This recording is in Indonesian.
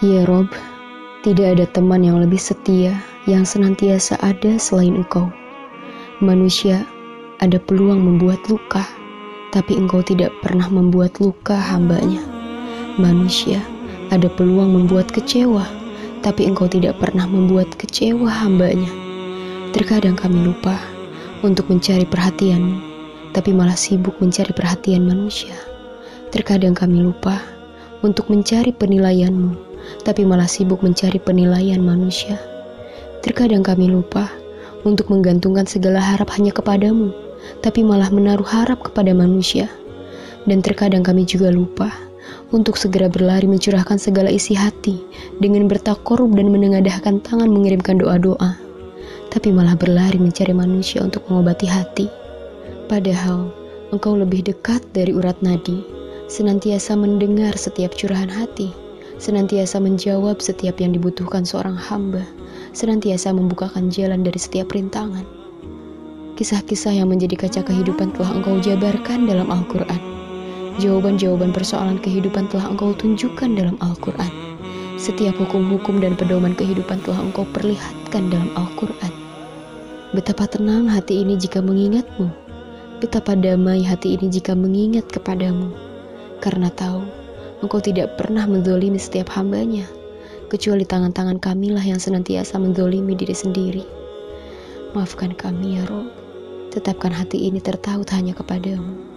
Ya Rob, tidak ada teman yang lebih setia yang senantiasa ada selain engkau. Manusia ada peluang membuat luka, tapi engkau tidak pernah membuat luka hambanya. Manusia ada peluang membuat kecewa, tapi engkau tidak pernah membuat kecewa hambanya. Terkadang kami lupa untuk mencari perhatianmu, tapi malah sibuk mencari perhatian manusia. Terkadang kami lupa untuk mencari penilaianmu, tapi malah sibuk mencari penilaian manusia. Terkadang kami lupa untuk menggantungkan segala harap hanya kepadamu, tapi malah menaruh harap kepada manusia. Dan terkadang kami juga lupa untuk segera berlari mencurahkan segala isi hati dengan bertakorup dan menengadahkan tangan mengirimkan doa-doa, tapi malah berlari mencari manusia untuk mengobati hati. Padahal engkau lebih dekat dari urat nadi, senantiasa mendengar setiap curahan hati, senantiasa menjawab setiap yang dibutuhkan seorang hamba, senantiasa membukakan jalan dari setiap rintangan. Kisah-kisah yang menjadi kaca kehidupan telah engkau jabarkan dalam Al-Quran. Jawaban-jawaban persoalan kehidupan telah engkau tunjukkan dalam Al-Quran. Setiap hukum-hukum dan pedoman kehidupan telah engkau perlihatkan dalam Al-Quran. Betapa tenang hati ini jika mengingatmu. Betapa damai hati ini jika mengingat kepadamu. Karena tahu, engkau tidak pernah mendolimi setiap hambanya. Kecuali tangan-tangan kamilah yang senantiasa mendolimi diri sendiri. Maafkan kami ya Rob tetapkan hati ini tertaut hanya kepadamu.